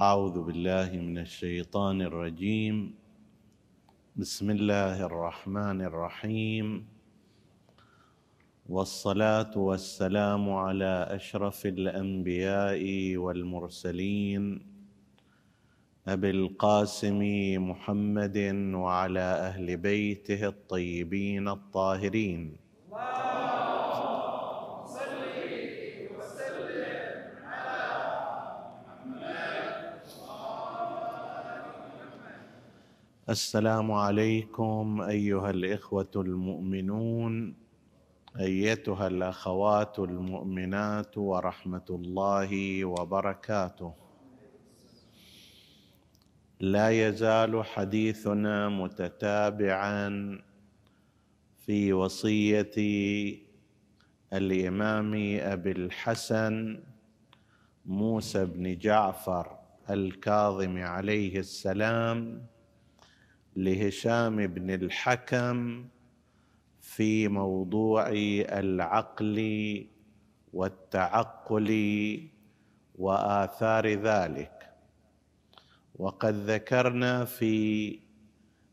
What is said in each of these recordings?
أعوذ بالله من الشيطان الرجيم. بسم الله الرحمن الرحيم. والصلاة والسلام على أشرف الأنبياء والمرسلين. أبي القاسم محمد وعلى أهل بيته الطيبين الطاهرين. السلام عليكم أيها الإخوة المؤمنون أيتها الأخوات المؤمنات ورحمة الله وبركاته. لا يزال حديثنا متتابعا في وصية الإمام أبي الحسن موسى بن جعفر الكاظم عليه السلام لهشام بن الحكم في موضوع العقل والتعقل وآثار ذلك. وقد ذكرنا في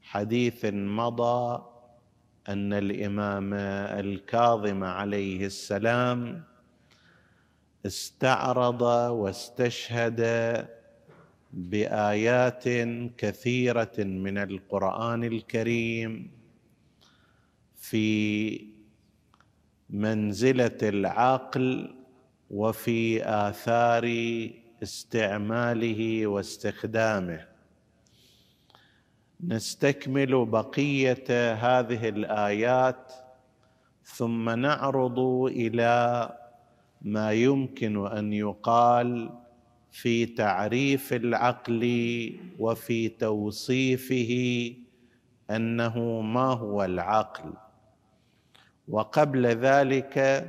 حديث مضى أن الإمام الكاظم عليه السلام استعرض واستشهد بآيات كثيرة من القرآن الكريم في منزلة العقل وفي آثار استعماله واستخدامه. نستكمل بقية هذه الآيات ثم نعرض إلى ما يمكن أن يقال في تعريف العقل وفي توصيفه أنه ما هو العقل. وقبل ذلك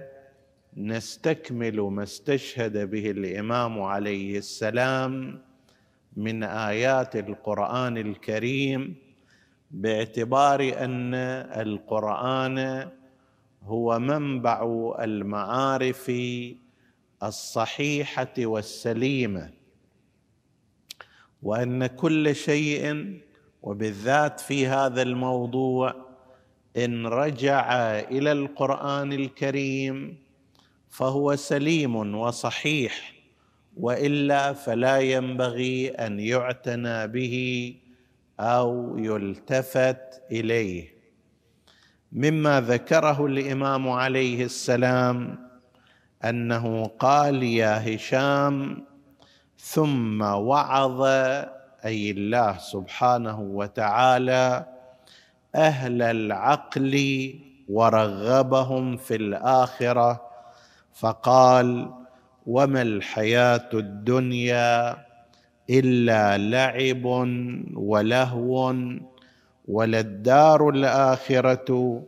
نستكمل ما استشهد به الإمام عليه السلام من آيات القرآن الكريم باعتبار أن القرآن هو منبع المعارف الصحيحة والسليمة وأن كل شيء وبالذات في هذا الموضوع إن رجع إلى القرآن الكريم فهو سليم وصحيح وإلا فلا ينبغي أن يعتنى به أو يلتفت إليه. مما ذكره الإمام عليه السلام أنه قال يا هشام ثم وعظ أي الله سبحانه وتعالى أهل العقل ورغبهم في الآخرة فقال وما الحياة الدنيا إلا لعب ولهو وللدار الآخرة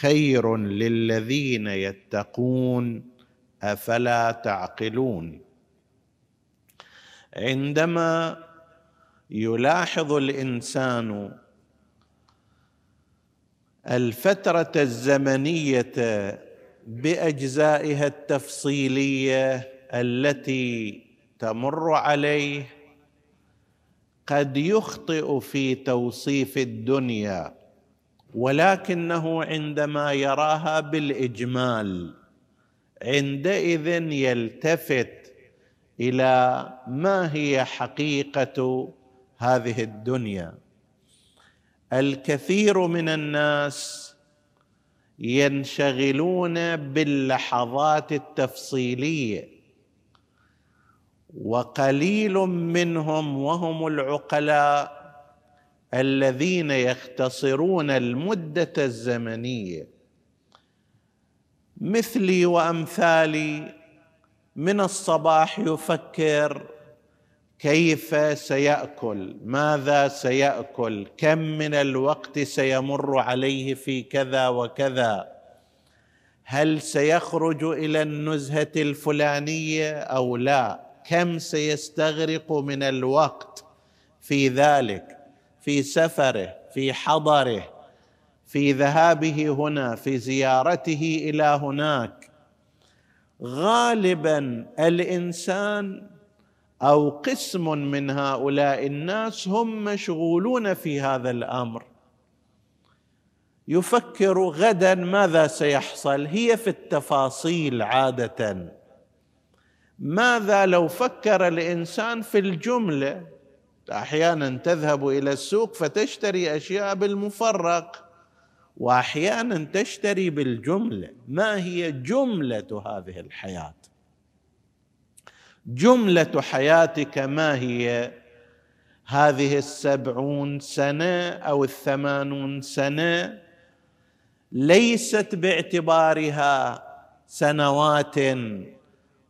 خير للذين يتقون أفلا تعقلون؟ عندما يلاحظ الإنسان الفترة الزمنية بأجزائها التفصيلية التي تمر عليه قد يخطئ في توصيف الدنيا ولكنه عندما يراها بالإجمال عندئذ يلتفت إلى ما هي حقيقة هذه الدنيا. الكثير من الناس ينشغلون باللحظات التفصيلية وقليل منهم وهم العقلاء الذين يختصرون المدة الزمنية. مثلي وأمثالي. من الصباح يفكر كيف سيأكل ماذا سيأكل كم من الوقت سيمر عليه في كذا وكذا. هل سيخرج إلى النزهة الفلانية أو لا؟ كم سيستغرق من الوقت في ذلك في سفره في حضره في ذهابه هنا في زيارته إلى هناك. غالبا الإنسان أو قسم من هؤلاء الناس هم مشغولون في هذا الأمر. يفكر غدا ماذا سيحصل؟ هي في التفاصيل عادة. ماذا لو فكر الإنسان في الجملة؟ أحيانا تذهب إلى السوق فتشتري أشياء بالمفرق. وأحيانا تشتري بالجملة. ما هي جملة هذه الحياة؟ جملة حياتك ما هي؟ هذه السبعون سنة أو الثمانون سنة ليست باعتبارها سنوات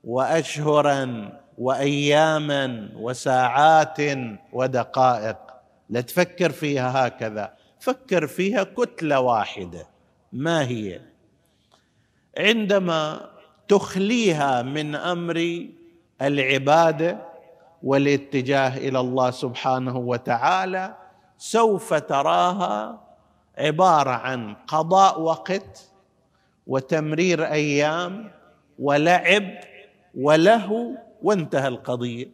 واشهرا واياما وساعات ودقائق. لا تفكر فيها هكذا. فكر فيها كتلة واحدة. ما هي؟ عندما تخليها من أمر العبادة والاتجاه إلى الله سبحانه وتعالى سوف تراها عبارة عن قضاء وقت وتمرير أيام ولعب ولهو وانتهى القضية.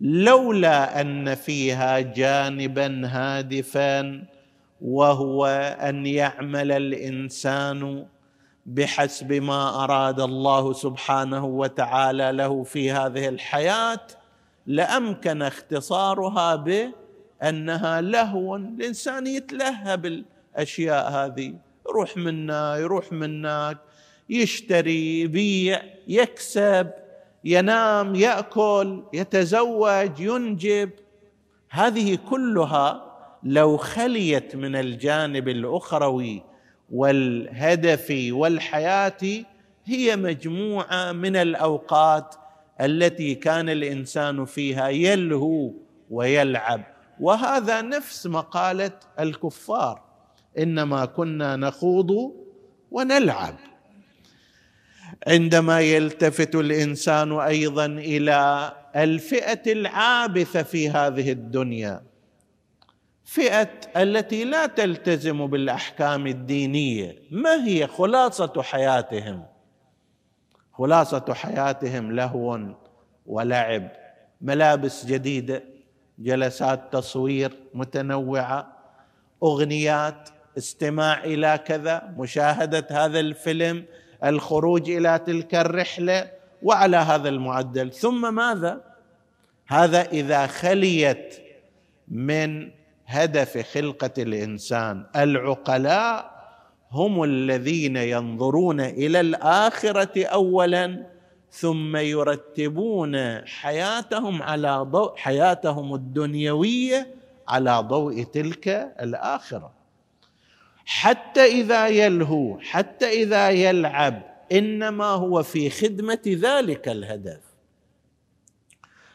لولا أن فيها جانبا هادفا وهو أن يعمل الإنسان بحسب ما أراد الله سبحانه وتعالى له في هذه الحياة لأمكن اختصارها بانها لهو الإنسان يتلهى بالاشياء هذه يروح منا يروح منك يشتري يبيع يكسب ينام يأكل يتزوج ينجب هذه كلها لو خليت من الجانب الأخروي والهدف والحياة هي مجموعة من الأوقات التي كان الإنسان فيها يلهو ويلعب. وهذا نفس مقالة الكفار. إنما كنا نخوض ونلعب. عندما يلتفت الإنسان أيضا إلى الفئة العابثة في هذه الدنيا فئة التي لا تلتزم بالأحكام الدينية. ما هي خلاصة حياتهم؟ خلاصة حياتهم لهو ولعب. ملابس جديدة جلسات تصوير متنوعة أغنيات استماع إلى كذا مشاهدة هذا الفيلم الخروج إلى تلك الرحلة وعلى هذا المعدل. ثم ماذا؟ هذا إذا خليت من هدف خلقة الإنسان. العقلاء هم الذين ينظرون إلى الآخرة اولا ثم يرتبون حياتهم على ضوء حياتهم الدنيوية على ضوء تلك الآخرة. حتى إذا يلهو حتى إذا يلعب إنما هو في خدمة ذلك الهدف.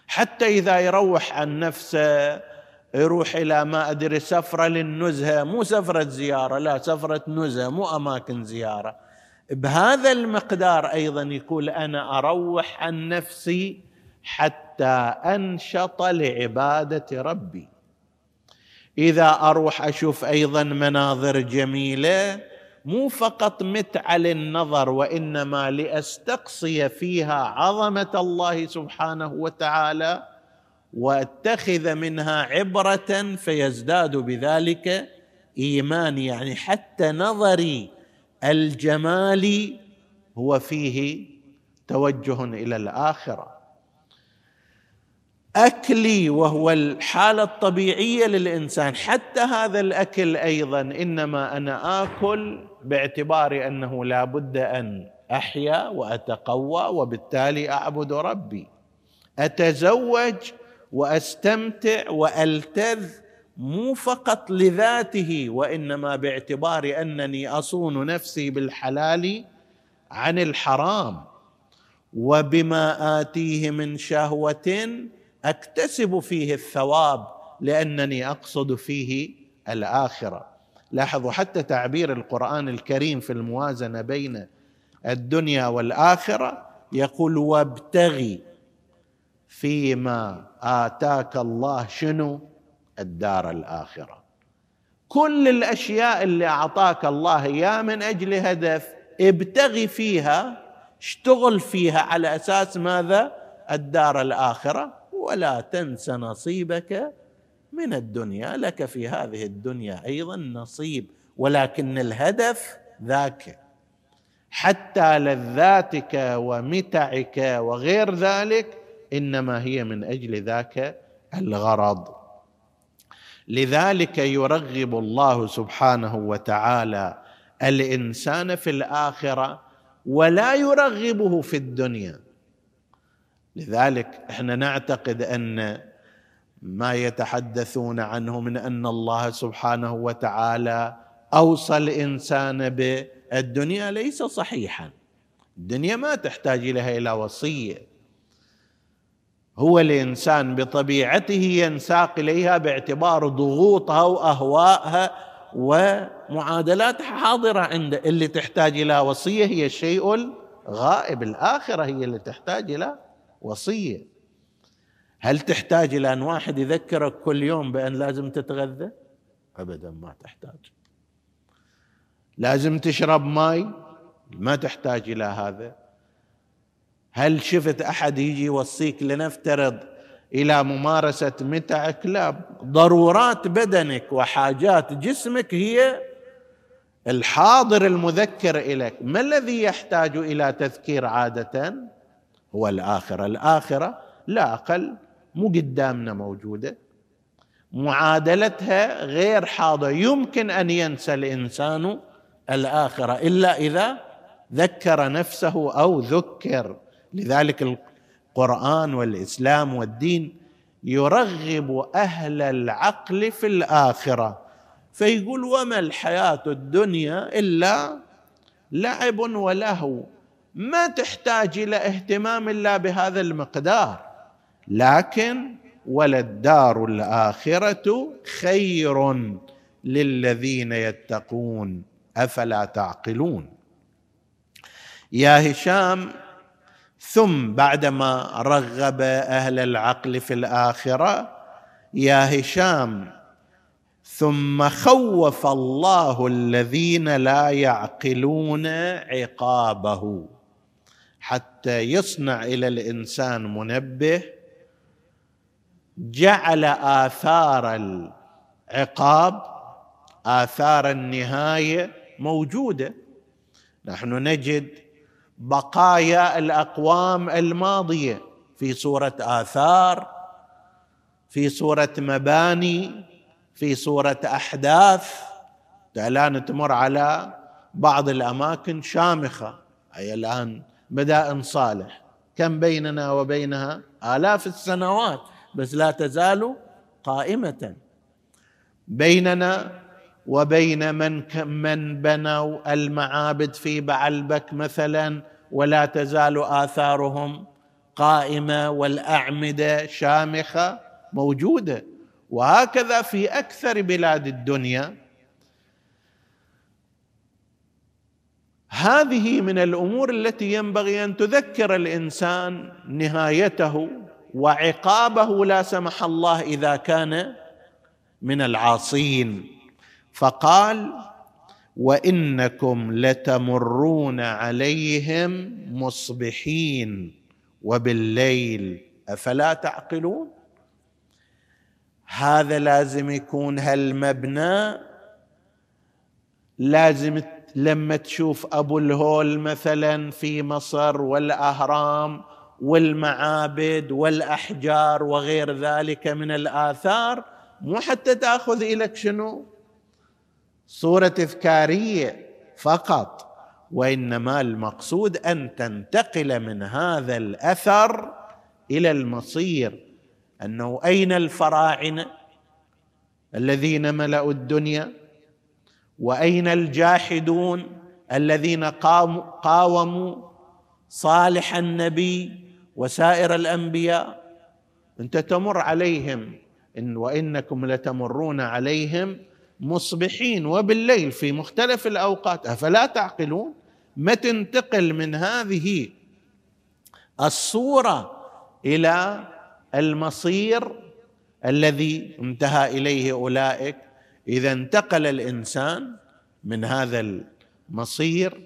حتى إذا يروح عن نفسه يروح إلى ما أدري سفرة للنزهة مو سفرة زيارة لا سفرة نزهة مو أماكن زيارة. بهذا المقدار أيضا يقول أنا أروح عن نفسي حتى أنشط لعبادة ربي. إذا أروح أشوف أيضا مناظر جميلة مو فقط متعة للنظر وإنما لأستقصي فيها عظمة الله سبحانه وتعالى واتخذ منها عبرة فيزداد بذلك إيماني. يعني حتى نظري الجمالي هو فيه توجه إلى الآخرة. أكلي وهو الحالة الطبيعية للإنسان حتى هذا الأكل أيضا إنما أنا آكل باعتبار أنه لا بد أن أحيا وأتقوى وبالتالي أعبد ربي. أتزوج وأستمتع وألتذ مو فقط لذاته وإنما باعتبار أنني أصون نفسي بالحلال عن الحرام. وبما آتيه من شهوة أكتسب فيه الثواب لأنني أقصد فيه الآخرة. لاحظوا حتى تعبير القرآن الكريم في الموازنة بين الدنيا والآخرة يقول وابتغي فيما آتاك الله شنو؟ الدار الآخرة. كل الأشياء اللي أعطاك الله اياه من أجل هدف ابتغي فيها اشتغل فيها على أساس ماذا؟ الدار الآخرة. ولا تنس نصيبك من الدنيا. لك في هذه الدنيا أيضا نصيب ولكن الهدف ذاك. حتى لذاتك ومتعك وغير ذلك إنما هي من أجل ذاك الغرض. لذلك يرغب الله سبحانه وتعالى الإنسان في الآخرة ولا يرغبه في الدنيا. لذلك إحنا نعتقد أن ما يتحدثون عنه من أن الله سبحانه وتعالى أوصى الإنسان بالدنيا ليس صحيحا. الدنيا ما تحتاج لها إلى وصية. هو الإنسان بطبيعته ينساق إليها باعتبار ضغوطها وأهوائها ومعادلاتها حاضرة عنده اللي تحتاج إلى وصية هي الشيء الغائب. الآخرة هي اللي تحتاج إلى وصية. هل تحتاج إلى أن واحد يذكرك كل يوم بأن لازم تتغذى؟ ابدا ما تحتاج. لازم تشرب ماء ما تحتاج إلى هذا. هل شفت أحد يجي يوصيك لنفترض إلى ممارسة متعك لا ضرورات بدنك وحاجات جسمك هي الحاضر المذكر إليك. ما الذي يحتاج إلى تذكير عادة؟ هو الآخرة. الآخرة لا أقل مو قدامنا موجودة. معادلتها غير حاضره يمكن أن ينسى الإنسان الآخرة إلا إذا ذكر نفسه أو ذكر. لذلك القرآن والإسلام والدين يرغب أهل العقل في الآخرة. فيقول وما الحياة الدنيا إلا لعب ولهو. ما تحتاج إلى اهتمام إلا بهذا المقدار. لكن وللدار الآخرة خير للذين يتقون. أفلا تعقلون؟ يا هشام ثم بعدما رغب أهل العقل في الآخرة يا هشام ثم خوف الله الذين لا يعقلون عقابه حتى يصنع إلى الإنسان منبه جعل آثار العقاب آثار النهاية موجودة. نحن نجد بقايا الأقوام الماضية. في صوره آثار في صوره مباني في صوره أحداث. الآن تمر على بعض الأماكن شامخة. أي الآن مدائن صالح. كم بيننا وبينها؟ آلاف السنوات. بس لا تزال قائمة. بيننا وبين من من بنوا المعابد في بعلبك مثلا ولا تزال آثارهم قائمة والأعمدة شامخة موجودة. وهكذا في أكثر بلاد الدنيا. هذه من الأمور التي ينبغي أن تذكر الإنسان نهايته وعقابه لا سمح الله إذا كان من العاصين. فقال وإنكم لتمرون عليهم مصبحين وبالليل أفلا تعقلون؟ هذا لازم يكون هالمبنى لازم لما تشوف أبو الهول مثلا في مصر والأهرام والمعابد والأحجار وغير ذلك من الآثار مو حتى تأخذ اليك شنو؟ صورة تذكاريه فقط وإنما المقصود أن تنتقل من هذا الأثر إلى المصير. أنه أين الفراعنة الذين ملأوا الدنيا؟ وأين الجاحدون الذين قاوموا صالح النبي وسائر الأنبياء؟ أنت تمر عليهم إن وإنكم لتمرون عليهم مصبحين وبالليل في مختلف الأوقات. أفلا تعقلون؟ ما تنتقل من هذه الصورة إلى المصير الذي انتهى إليه أولئك. إذا انتقل الإنسان من هذا المصير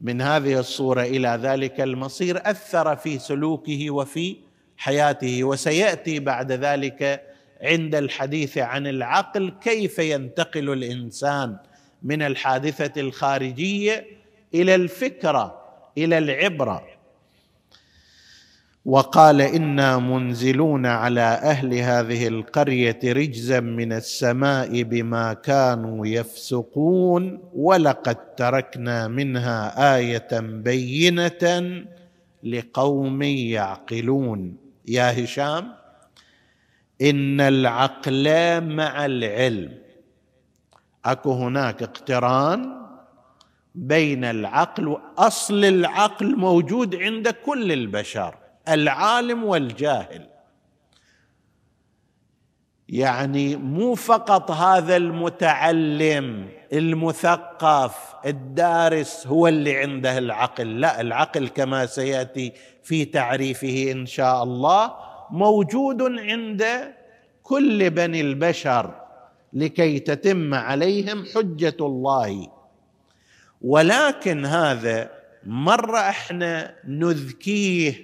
من هذه الصورة إلى ذلك المصير أثر في سلوكه وفي حياته وسيأتي بعد ذلك عند الحديث عن العقل كيف ينتقل الإنسان من الحادثة الخارجية إلى الفكرة إلى العبرة. وقال إنا منزلون على أهل هذه القرية رجزا من السماء بما كانوا يفسقون ولقد تركنا منها آية بينة لقوم يعقلون. يا هشام إن العقل مع العلم. أكو هناك اقتران بين العقل واصل العقل موجود عند كل البشر العالم والجاهل. يعني مو فقط هذا المتعلم المثقف الدارس هو اللي عنده العقل لا العقل كما سيأتي في تعريفه إن شاء الله. موجود عند كل بني البشر لكي تتم عليهم حجة الله. ولكن هذا مرة إحنا نذكيه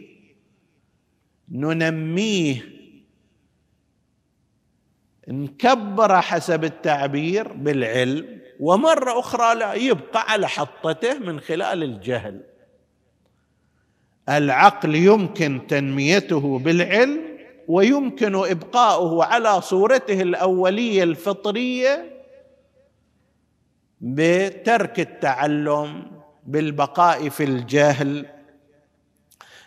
ننميه نكبره حسب التعبير بالعلم ومرة أخرى لا يبقى على حطته من خلال الجهل. العقل يمكن تنميته بالعلم ويمكن إبقاؤه على صورته الأولية الفطرية بترك التعلم بالبقاء في الجهل.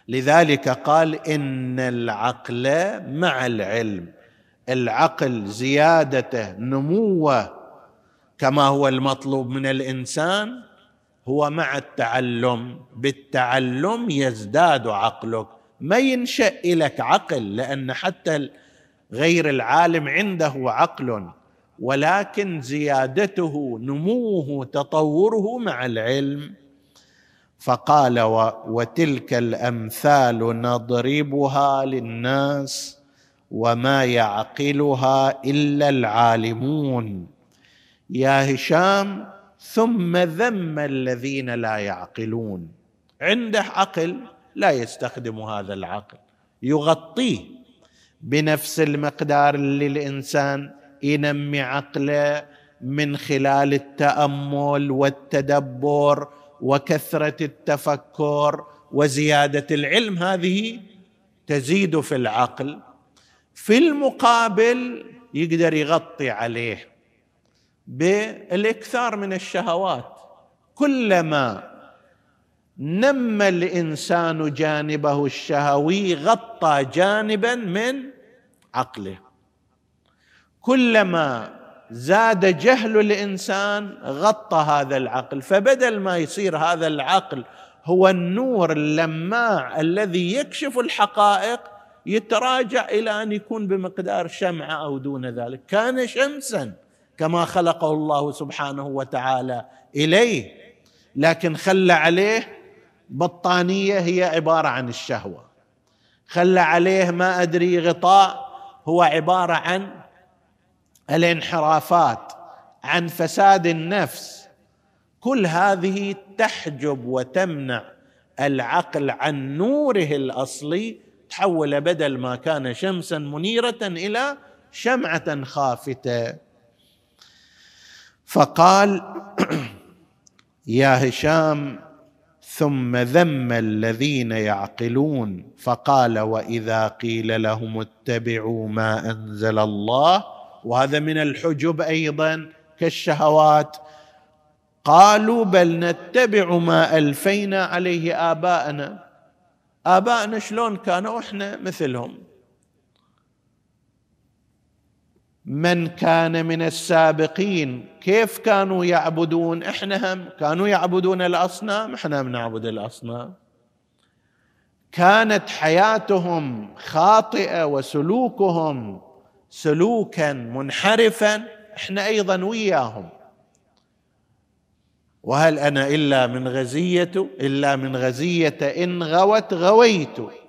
لذلك قال إن العقل مع العلم العقل زيادته نموة كما هو المطلوب من الإنسان هو مع التعلم بالتعلم يزداد عقلك. ما ينشأ لك عقل لأن حتى غير العالم عنده عقل ولكن زيادته نموه تطوره مع العلم. فقال وتلك الأمثال نضربها للناس وما يعقلها إلا العالمون. يا هشام ثم ذم الذين لا يعقلون. عنده عقل لا يستخدم هذا العقل. يغطيه بنفس المقدار اللي الإنسان ينمي عقله من خلال التأمل والتدبر وكثرة التفكر وزيادة العلم. هذه تزيد في العقل. في المقابل يقدر يغطي عليه. بالإكثار من الشهوات. كلما نمى الإنسان جانبه الشهوي غطى جانبا من عقله. كلما زاد جهل الإنسان غطى هذا العقل. فبدل ما يصير هذا العقل هو النور اللماع الذي يكشف الحقائق يتراجع إلى أن يكون بمقدار شمعة أو دون ذلك. كان شمسا. كما خلقه الله سبحانه وتعالى إليه. لكن خلى عليه بطانية هي عبارة عن الشهوة. خلى عليه ما أدري غطاء هو عبارة عن الانحرافات عن فساد النفس. كل هذه تحجب وتمنع العقل عن نوره الأصلي. تحول بدل ما كان شمسا منيرة إلى شمعة خافتة. فقال يا هشام ثم ذم الذين يعقلون. فقال وإذا قيل لهم اتبعوا ما أنزل الله وهذا من الحجب أيضا كالشهوات. قالوا بل نتبع ما ألفينا عليه آباءنا. آباءنا شلون كانوا؟ إحنا مثلهم. من كان من السابقين كيف كانوا يعبدون؟ إحنا هم كانوا يعبدون الأصنام إحنا هم نعبد الأصنام. كانت حياتهم خاطئة وسلوكهم سلوكا منحرفا إحنا أيضا وياهم. وهل أنا إلا من غزية؟ إلا من غزية إن غوت غويت.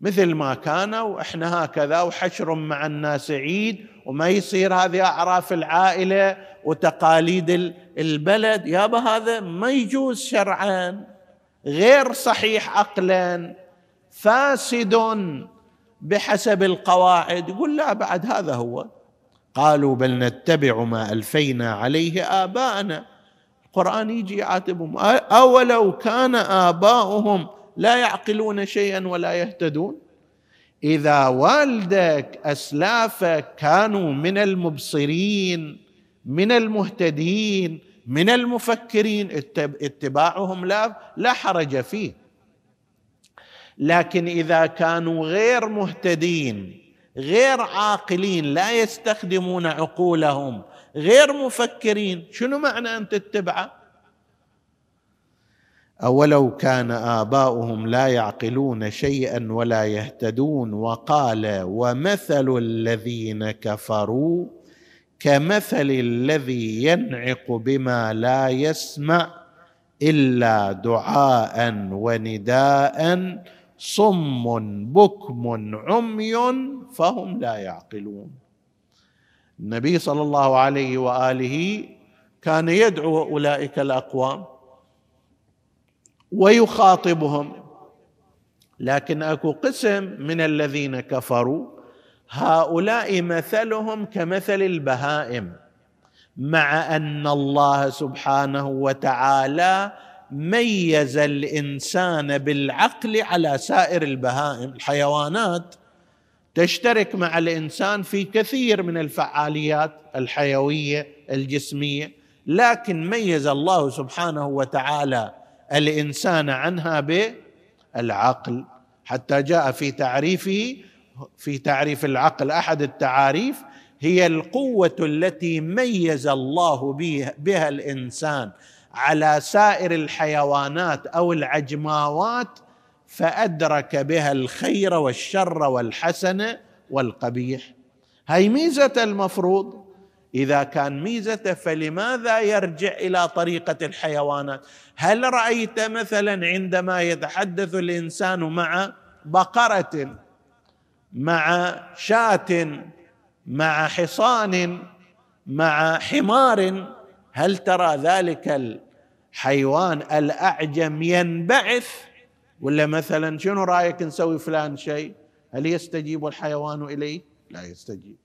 مثل ما كانوا إحنا هكذا وحشر مع الناس عيد وما يصير هذه أعراف العائلة وتقاليد البلد. يابا هذا ما يجوز شرعا. غير صحيح عقلا. فاسد بحسب القواعد. يقول لا بعد هذا هو. قالوا بل نتبع ما ألفينا عليه آباءنا. القرآن يجي يعاتبهم أولو كان آباؤهم لا يعقلون شيئا ولا يهتدون. إذا والدك اسلافك كانوا من المبصرين من المهتدين من المفكرين اتباعهم لا لا حرج فيه. لكن إذا كانوا غير مهتدين غير عاقلين لا يستخدمون عقولهم غير مفكرين شنو معنى أن تتبعه؟ أولو كان آباؤهم لا يعقلون شيئا ولا يهتدون وقال ومثل الذين كفروا كمثل الذي ينعق بما لا يسمع إلا دعاء ونداء صم بكم عمي فهم لا يعقلون. النبي صلى الله عليه وآله كان يدعو أولئك الأقوام. ويخاطبهم. لكن أكو قسم من الذين كفروا هؤلاء مثلهم كمثل البهائم مع أن الله سبحانه وتعالى ميز الإنسان بالعقل على سائر البهائم الحيوانات. تشترك مع الإنسان في كثير من الفعاليات الحيوية الجسمية. لكن ميز الله سبحانه وتعالى الإنسان عنها بالعقل. حتى جاء في تعريفه في تعريف العقل أحد التعاريف هي القوة التي ميز الله بها الإنسان على سائر الحيوانات أو العجماوات فأدرك بها الخير والشر والحسن والقبيح. هي ميزة المفروض. إذا كان ميزته فلماذا يرجع إلى طريقة الحيوانات؟ هل رأيت مثلا عندما يتحدث الإنسان مع بقرة مع شاة مع حصان مع حمار هل ترى ذلك الحيوان الأعجم ينبعث؟ ولا مثلا شنو رأيك نسوي فلان شيء؟ هل يستجيب الحيوان إليه؟ لا يستجيب.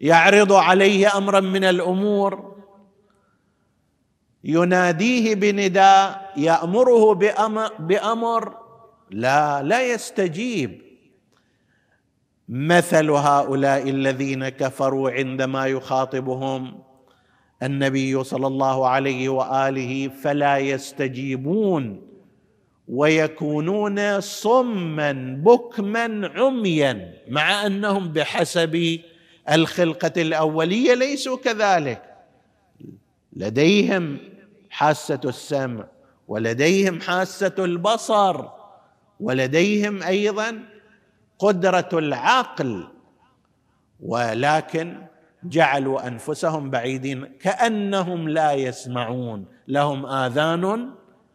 يعرض عليه امرا من الأمور يناديه بنداء يأمره بأمر, لا لا يستجيب. مثل هؤلاء الذين كفروا عندما يخاطبهم النبي صلى الله عليه وآله فلا يستجيبون ويكونون صما بكما عميا مع أنهم بحسب الخلقة الأولية ليسوا كذلك. لديهم حاسة السمع ولديهم حاسة البصر ولديهم أيضا قدرة العقل. ولكن جعلوا أنفسهم بعيدين كأنهم لا يسمعون لهم آذان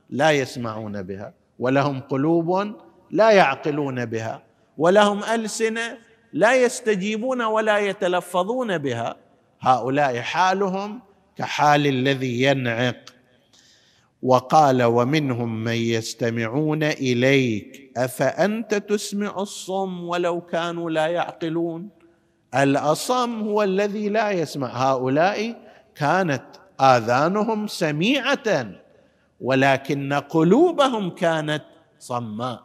لا يسمعون بها ولهم قلوب لا يعقلون بها ولهم ألسنة لا يستجيبون ولا يتلفظون بها. هؤلاء حالهم كحال الذي ينعق. وقال ومنهم من يستمعون إليك أفأنت تسمع الصم ولو كانوا لا يعقلون؟ الأصم هو الذي لا يسمع. هؤلاء كانت آذانهم سميعة ولكن قلوبهم كانت صماء.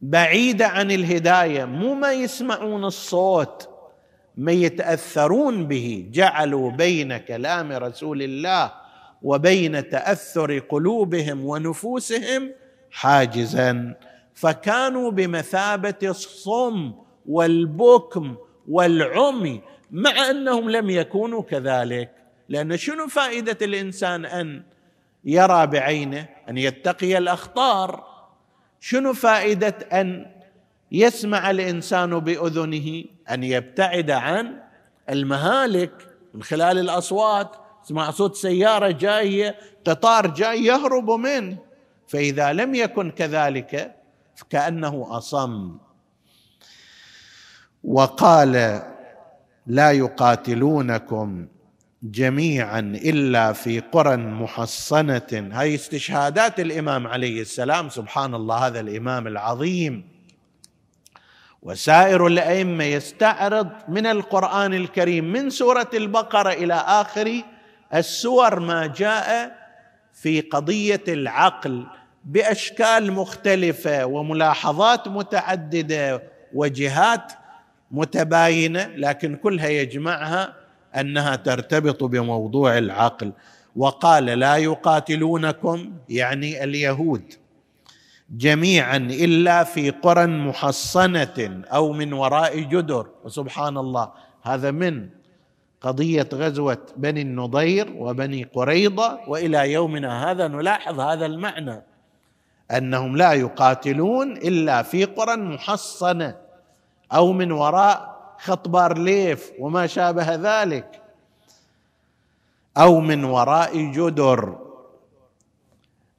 بعيده عن الهداية مو ما يسمعون الصوت ما يتأثرون به. جعلوا بين كلام رسول الله وبين تأثر قلوبهم ونفوسهم حاجزا. فكانوا بمثابة الصم والبكم والعمي مع أنهم لم يكونوا كذلك. لأن شنو فائدة الإنسان أن يرى بعينه أن يتقي الأخطار؟ شنو فائدة أن يسمع الإنسان بأذنه؟ أن يبتعد عن المهالك من خلال الأصوات يسمع صوت سيارة جاية قطار جاي يهرب منه. فإذا لم يكن كذلك كانه أصم. وقال لا يقاتلونكم جميعا إلا في قرى محصنة. هاي استشهادات الإمام عليه السلام سبحان الله هذا الإمام العظيم. وسائر الأئمة يستعرض من القرآن الكريم من سورة البقرة إلى آخر السور ما جاء في قضية العقل بأشكال مختلفة وملاحظات متعددة وجهات متباينة لكن كلها يجمعها أنها ترتبط بموضوع العقل. وقال لا يقاتلونكم يعني اليهود. جميعا إلا في قرى محصنة أو من وراء جدر. وسبحان الله هذا من قضية غزوة بني النضير وبني قريضة. وإلى يومنا هذا نلاحظ هذا المعنى أنهم لا يقاتلون إلا في قرى محصنة أو من وراء خط بارليف وما شابه ذلك أو من وراء جدر.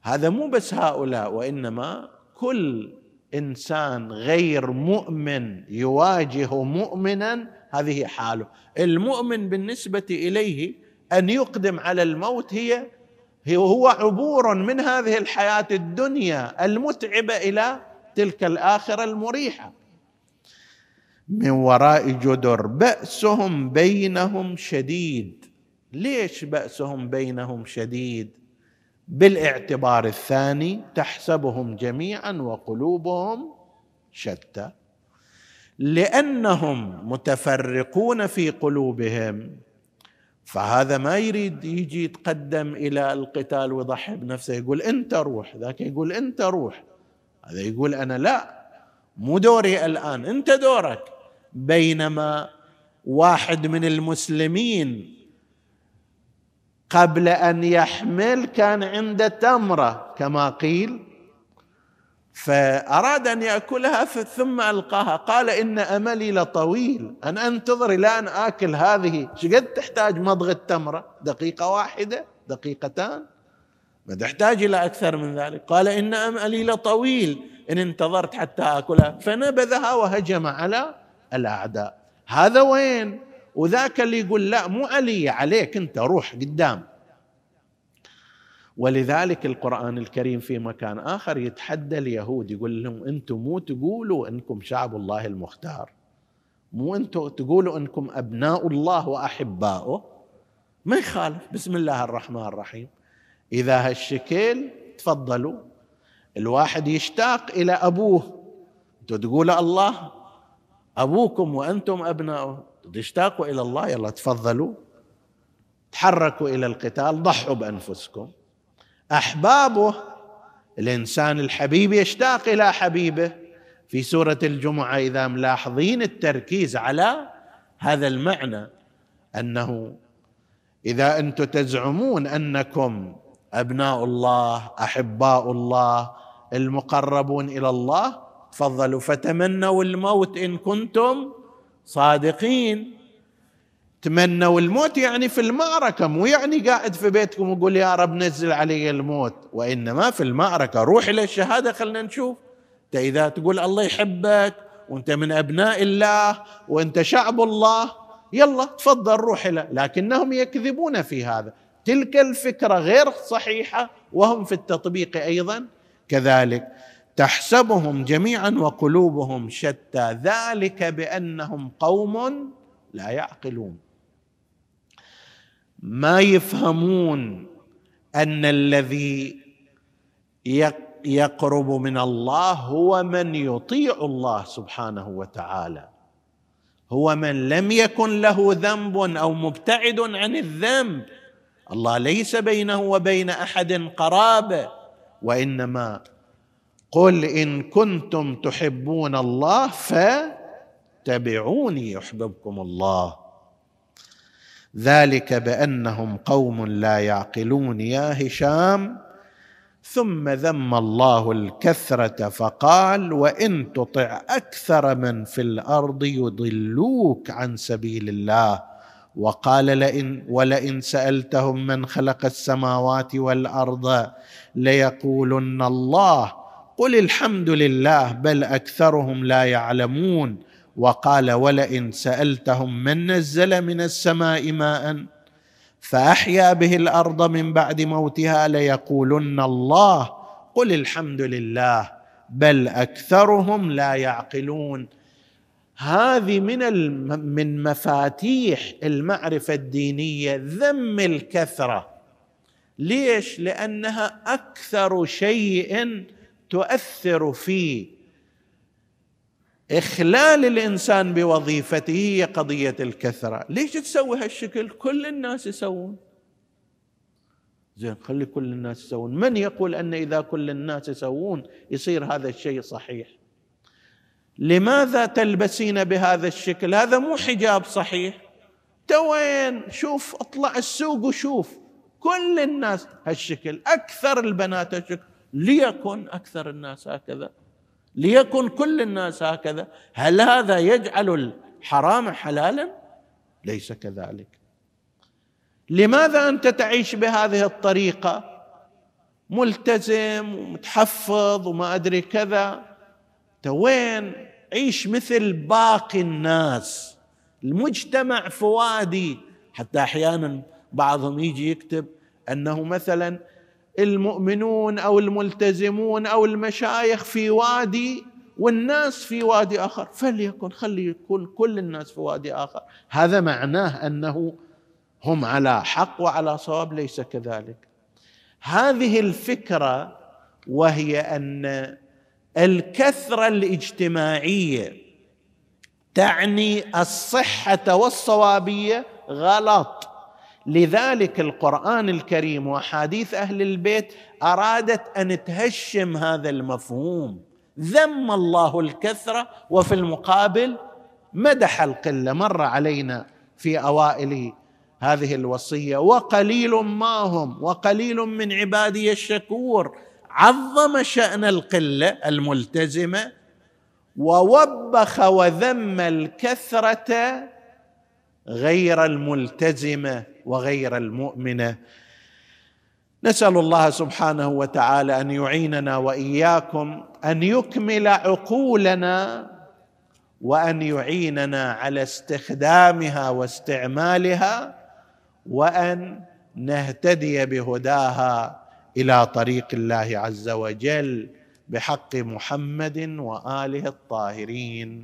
هذا مو بس هؤلاء وإنما كل إنسان غير مؤمن يواجه مؤمنا هذه حاله. المؤمن بالنسبة إليه أن يقدم على الموت هي هو عبور من هذه الحياة الدنيا المتعبة إلى تلك الآخرة المريحة. من وراء جدر بأسهم بينهم شديد. ليش بأسهم بينهم شديد؟ بالاعتبار الثاني تحسبهم جميعا وقلوبهم شتى. لأنهم متفرقون في قلوبهم فهذا ما يريد يجي يتقدم إلى القتال ويضحي بنفسه يقول أنت روح ذاك يقول أنت روح هذا يقول أنا لا مو دوري الآن أنت دورك. بينما واحد من المسلمين قبل أن يحمل كان عنده تمرة كما قيل. فأراد أن يأكلها ثم ألقاها. قال إن أملي لطويل. ان أنتظر إلى أن آكل هذه. شقد تحتاج مضغ التمره دقيقة واحدة دقيقتان. ما تحتاج إلى أكثر من ذلك. قال إن أملي لطويل. إن انتظرت حتى آكلها. فنبذها وهجم على الأعداء. هذا وين؟ وذاك اللي يقول لا مو علي عليك أنت روح قدام. ولذلك القرآن الكريم في مكان آخر يتحدى اليهود يقول لهم أنتم مو تقولوا أنكم شعب الله المختار. مو أنتم تقولوا أنكم أبناء الله وأحباؤه. ما يخالف بسم الله الرحمن الرحيم. إذا هالشكل تفضلوا. الواحد يشتاق إلى أبوه. أنتم تقولوا الله أبوكم وأنتم أبناؤه. تشتاقوا إلى الله يلا تفضلوا. تحركوا إلى القتال ضحوا بأنفسكم. أحبابه الإنسان الحبيب يشتاق إلى حبيبه. في سورة الجمعة إذا ملاحظين التركيز على هذا المعنى أنه إذا أنتم تزعمون أنكم أبناء الله أحباء الله المقربون إلى الله تفضلوا فتمنوا الموت إن كنتم صادقين. تمنوا الموت يعني في المعركة مو يعني قاعد في بيتكم وقول يا رب نزل علي الموت وإنما في المعركة. روح إلى الشهادة خلنا نشوف. أنت إذا تقول الله يحبك وأنت من أبناء الله وأنت شعب الله يلا تفضل روح إلى. لكنهم يكذبون في هذا. تلك الفكرة غير صحيحة وهم في التطبيق أيضا. كذلك تحسبهم جميعا وقلوبهم شتى. ذلك بأنهم قوم لا يعقلون. ما يفهمون أن الذي يقرب من الله هو من يطيع الله سبحانه وتعالى. هو من لم يكن له ذنب أو مبتعد عن الذنب. الله ليس بينه وبين أحد قرابة وإنما قل ان كنتم تحبون الله فاتبعوني يحببكم الله. ذلك بانهم قوم لا يعقلون يا هشام. ثم ذم الله الكثره فقال وان تطع أكثر من في الأرض يضلوك عن سبيل الله. وقال لئن ولئن سالتهم من خلق السماوات والارض ليقولن الله قل الحمد لله بل أكثرهم لا يعلمون. وقال ولئن سألتهم من نزل من السماء ماء فأحيا به الأرض من بعد موتها ليقولن الله. قل الحمد لله بل أكثرهم لا يعقلون. هذه من من مفاتيح المعرفة الدينية ذم الكثرة. ليش؟ لأنها أكثر شيء تؤثر في إخلال الإنسان بوظيفته هي قضية الكثرة. ليش تسوي هالشكل؟ كل الناس يسوون. زين خلي كل الناس يسوون. من يقول أن إذا كل الناس يسوون يصير هذا الشيء صحيح؟ لماذا تلبسين بهذا الشكل؟ هذا مو حجاب صحيح. توين شوف اطلع السوق وشوف. كل الناس هالشكل أكثر البنات هالشكل. ليكن أكثر الناس هكذا ليكن كل الناس هكذا. هل هذا يجعل الحرام حلالا؟ ليس كذلك. لماذا أنت تعيش بهذه الطريقة؟ ملتزم ومتحفظ وما أدري كذا. وين؟ عيش مثل باقي الناس. المجتمع فوادي. حتى أحيانا بعضهم يجي يكتب أنه مثلا المؤمنون أو الملتزمون أو المشايخ في وادي والناس في وادي آخر. فليكن خلي يكون كل الناس في وادي آخر. هذا معناه أنه هم على حق وعلى صواب ليس كذلك. هذه الفكرة وهي أن الكثرة الاجتماعية تعني الصحة والصوابية غلط. لذلك القرآن الكريم واحاديث أهل البيت أرادت أن تهشم هذا المفهوم. ذم الله الكثرة وفي المقابل مدح القلة مر علينا في أوائل هذه الوصية. وقليل ما هم وقليل من عبادي الشكور. عظم شأن القلة الملتزمة ووبخ وذم الكثرة غير الملتزمة. وغير المؤمنه نسأل الله سبحانه وتعالى أن يعيننا وإياكم أن يكمل عقولنا وأن يعيننا على استخدامها واستعمالها وأن نهتدي بهداها إلى طريق الله عز وجل بحق محمد وآله الطاهرين.